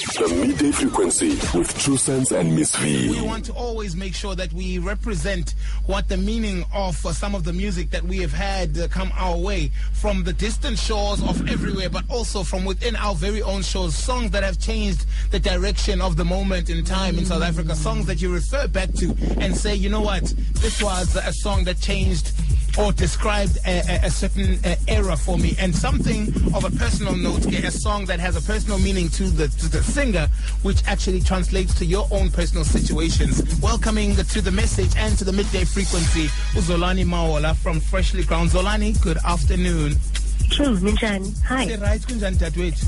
The midday frequency with True Sense and Miss V. We want to always make sure that we represent what the meaning of uh, some of the music that we have had uh, come our way from the distant shores of everywhere, but also from within our very own shores. Songs that have changed the direction of the moment in time in South Africa. Songs that you refer back to and say, you know what, this was a song that changed or described a, a, a certain uh, era for me and something of a personal note a song that has a personal meaning to the, to the singer which actually translates to your own personal situations welcoming to the message and to the midday frequency uzolani Mahola from Freshlyground zolani good afternoon True, Ninjani. Hi. right kunjani dadewethu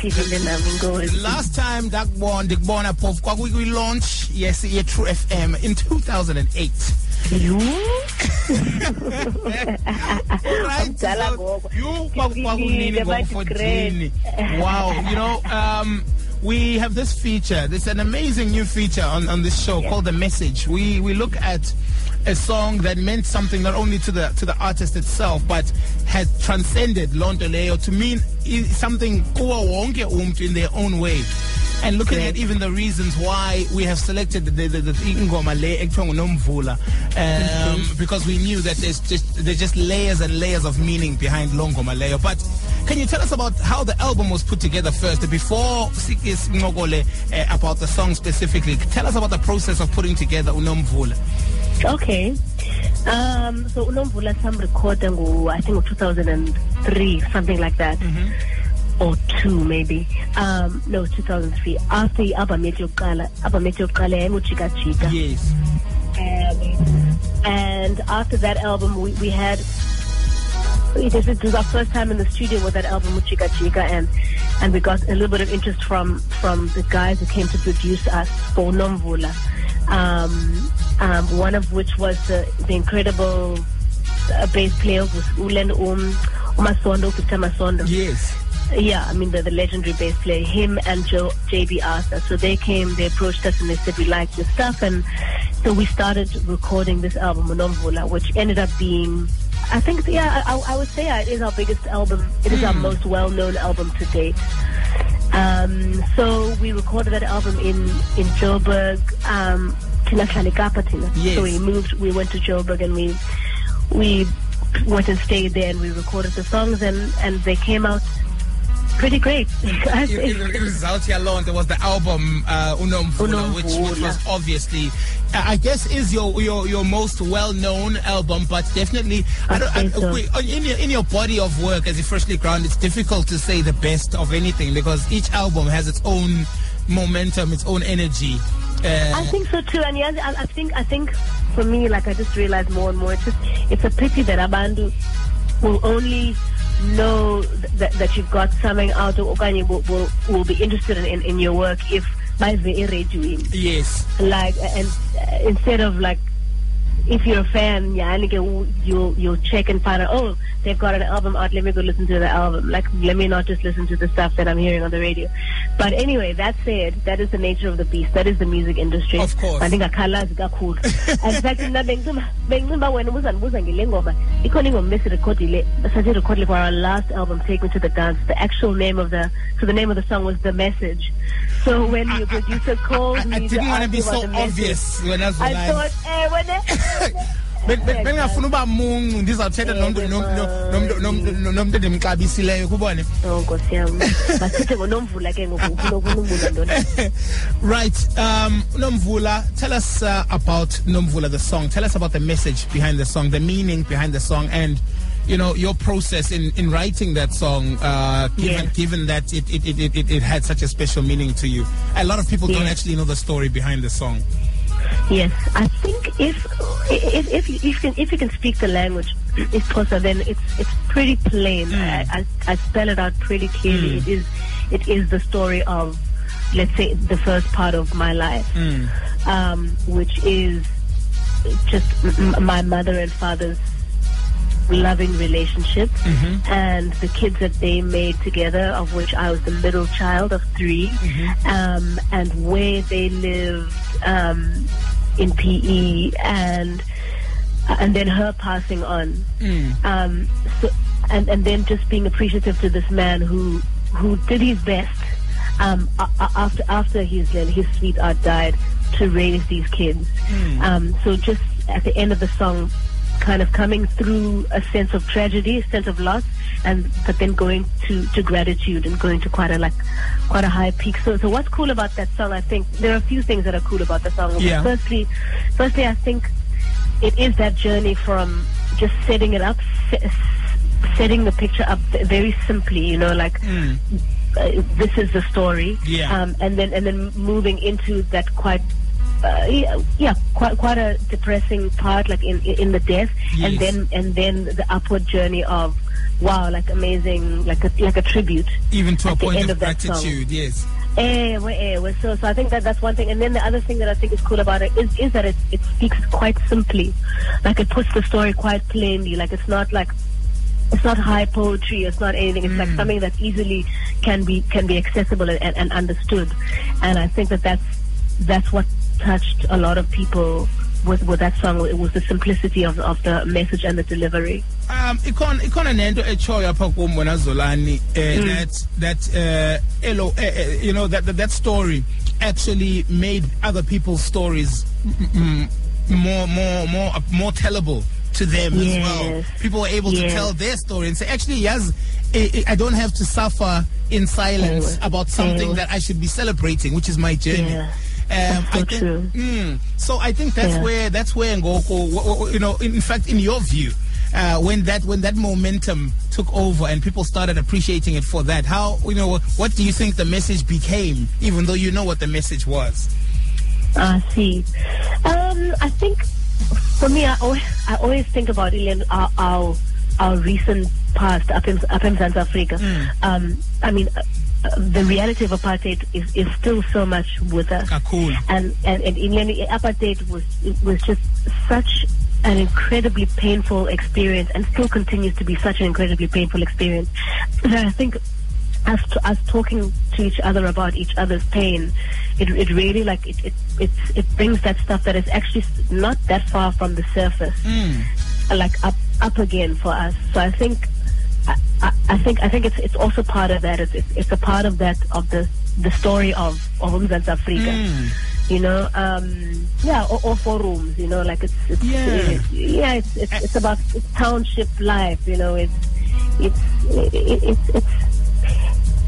Philile nami inkosi. last time ndakubona ndikubona phofu kwakwi-launch yes ye-true fm in 2008 You? right so you kwaku- kwakunini Fikile, bathi ngo-14 great. wow you know um we have this feature. There's an amazing new feature on, on this show called the message. We we look at a song that meant something not only to the to the artist itself but had transcended leyo to mean something kuwo wonke umuntu in their own way and looking Great. at even the reasons why we have selected the, the, the ingoma le ekuthiwa ngunomvula um, because we knew that there's just there's just layers and layers of meaning behind lo ngoma leyo but can you tell us about how the album was put together first before sincokole uh, about the song specifically tell us about the process of putting together unomvula Okay. Um, so unomvula sam recorder ngu I think 2003 something like that. Or two maybe. Um, no 2003. After i-album yethu yokuqala, album yethu yokuqala yayingujika jika. yes Um, and after that album, we, we had it was, our first time in the studio with that album with Jika Jika and and we got a little bit of interest from from the guys who came to produce us for Nomvula. Um, um, one of which was the, the incredible uh, bass player was Ulen Um Umasondo, Victor Masondo. yes Yeah, I mean the, the legendary bass player, him and Joe JB Arthur. So they came, they approached us, and they said we like your stuff, and so we started recording this album Monomvula, which ended up being, I think, yeah, I, I would say it is our biggest album. It is our most well-known album to date. Um, so we recorded that album in in Joburg. Um, Tina Klalikapa, Tina. Yes. So we moved. We went to Joburg, and we we went and stayed there, and we recorded the songs, and and they came out pretty great. It, think. it, it was here alone. There was the album uh, which, which was obviously, uh, I guess, is your your, your most well known album. But definitely, I I, so. we- in your in your body of work as a Freshlyground, it's difficult to say the best of anything because each album has its own momentum, its own energy. Uh, I think so too, and yes, I, I think I think for me, like I just realized more and more, it's just it's a pity that Abandu will only know th- that, that you've got something out of Okanye will, will, will be interested in, in, in your work if by the radio yes. like and uh, instead of like if you're a fan yeah and you you'll you'll check and find out oh they've got an album out let me go listen to the album. Like let me not just listen to the stuff that i'm hearing on the radio. But anyway that said that is the nature of the beast. That is the music industry. Of course. I think akhalazi kakhulu and in fact mna bengicima wena ubuzandibuza ngile ngoma ikhona ingoma esirekhodile sasirekhodile for our last album take me to the dance. The actual name of the so the name of the song was the message. So when your producer called I, I didn't want to be so obvious when I was I like. thought, eh, when bengingafuna uba mungu ndizawuthetha nomntu endimxabisileyo kubone oh nkosi yam masithethe ngonomvula ke ngoku ufuna ukunomvula ntoni Right. Um, Nomvula, tell us uh, about Nomvula, the song. Tell us about the message behind the song, the meaning behind the song, and you know your process in, in writing that song. Uh, given Yes. given that it it, it, it it had such a special meaning to you, a lot of people don't actually know the story behind the song. Yes, I think if if if you, if you can if you can speak the language, if possible, then it's it's pretty plain. I, I I spell it out pretty clearly. It is it is the story of, let's say, the first part of my life, um, which is just my mother and father's loving relationship and the kids that they made together of which I was the middle child of 3 um, and where they lived um, in PE and and then her passing on. Um, so, and and then just being appreciative to this man who who did his best um, after after his his sweetheart died to raise these kids. Um, so just at the end of the song, kind of coming through a sense of tragedy, a sense of loss, and but then going to, to gratitude and going to quite a like quite a high peak. So so what's cool about that song? I think there are a few things that are cool about the song. Yeah. Firstly, firstly, I think it is that journey from just setting it up, se- setting the picture up very simply. You know, like Mm. uh, this is the story, Yeah. um, and then and then moving into that quite. Uh, yeah, yeah, quite quite a depressing part, like in in the death, and then and then the upward journey of, wow, like amazing, like a like a tribute. Even to a point of of gratitude, yes. Eh, eh, well, so so I think that that's one thing, and then the other thing that I think is cool about it is is that it it speaks quite simply, like it puts the story quite plainly, like it's not like it's not high poetry. It's not anything. It's like something that easily can be can be accessible and, and, and understood. And I think that that's that's what touched a lot of people with with that song. It was the simplicity of of the message and the delivery. um ikhona ikhona nento echoyo apha kum wena Zolani eh, Mm. that that uh elo, eh, you know that, that that story actually made other people's stories more more more more tellable to them as well people were able to tell their story and say actually yes I don't have to suffer in silence about something that I should be celebrating which is my journey Yeah. Um, so I think, true. Mm, so I think that's Yeah. where that's where Ngoko, you know, in fact, in your view, uh, when that when that momentum took over and people started appreciating it for that, how you know what do you think the message became, even though you know what the message was? I see. Um, I think for me, I always, I always think about Ilian, our, our our recent past up in up in South Africa. Um, I mean, the reality of apartheid is, is still so much with us. Ah, cool. And and and Ilian, apartheid was it was just such an incredibly painful experience, and still continues to be such an incredibly painful experience. That I think us, us talking to each other about each other's pain, it, it really like it, it it it brings that stuff that is actually not that far from the surface, Mm. like up up again for us. So I think. I, I- I think I think it's it's also part of that. It's it's, it's a part of that of the the story of of Umzantsi Afrika. Mm. You know, um, yeah, or, or forums. You know, like it's, it's Yeah. it- yeah, it's it's, it's about it's township life. You know, it's it's it, it's it's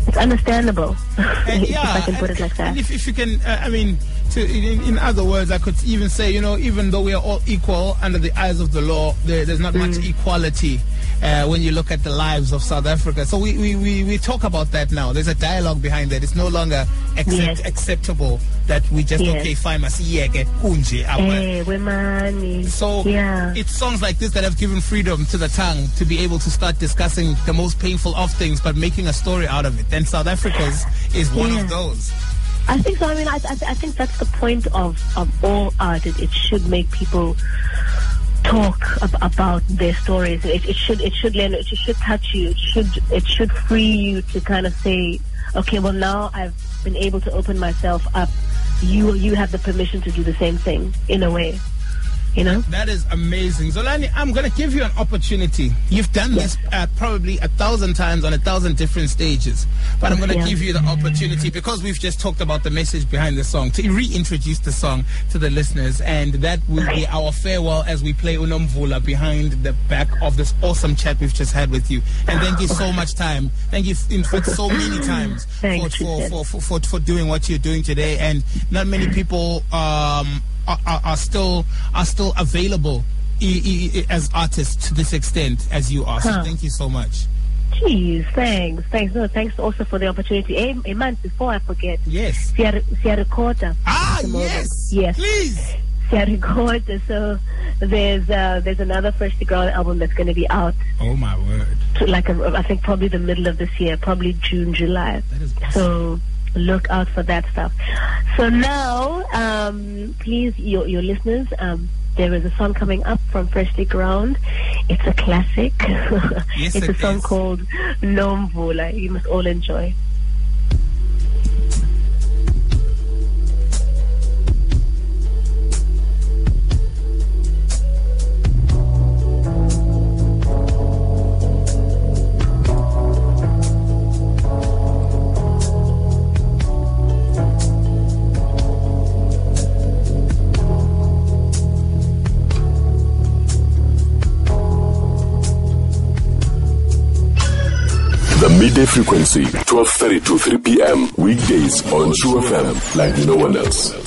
it's understandable. And if yeah, I can put it like that. and if, if you can, uh, I mean, to, in, in other words, I could even say, you know, even though we are all equal under the eyes of the law, there, there's not much Mm. equality uh, when you look at the lives of South Africa. So we, we, we, we talk about that now. There's a dialogue behind that. It's no longer accept, Yes. acceptable that we just, Yes. okay, fine, masiyeke, kunje, our- Eh, wemani. so yeah. it's songs like this that have given freedom to the tongue to be able to start discussing the most painful of things, but making a story out of it. And South Africa's is one Yeah. of those. I think so. I mean, I, I, I think that's the point of, of all art. It, it should make people talk ab- about their stories. It, it should it should learn. It should touch you. It should it should free you to kind of say, okay, well now I've been able to open myself up. You you have the permission to do the same thing in a way. You know. That is amazing. Zolani, I'm going to give you an opportunity. You've done this uh, probably a thousand times on a thousand different stages, but I'm going to Yeah. give you the opportunity because we've just talked about the message behind the song to reintroduce the song to the listeners, and that will be our farewell as we play Unomvula behind the back of this awesome chat we've just had with you. And thank you so much, time. Thank you, in fact, so many times for, for, for, for, for, for doing what you're doing today. And not many people um, are, are, are still are still available i- i- as artists to this extent as you are. So Huh. thank you so much. Jeez, thanks, thanks. No, thanks also for the opportunity. A, a month before I forget, Yes. Sierra Sierra Recorder. Ah, at the moment. yes. Yes. Please. Sierra Recorder. So there's uh, there's another Freshlyground album that's going to be out Oh my word. to like a, I think probably the middle of this year, probably June, July. That is awesome. So look out for that stuff. So now, um, please, your your listeners, um, there is a song coming up from Freshlyground. It's a classic. Yes, it's a song is. called Nomvula. You must all enjoy. Frequency, 12.30 to 3 p.m. Weekdays on True FM like no one else.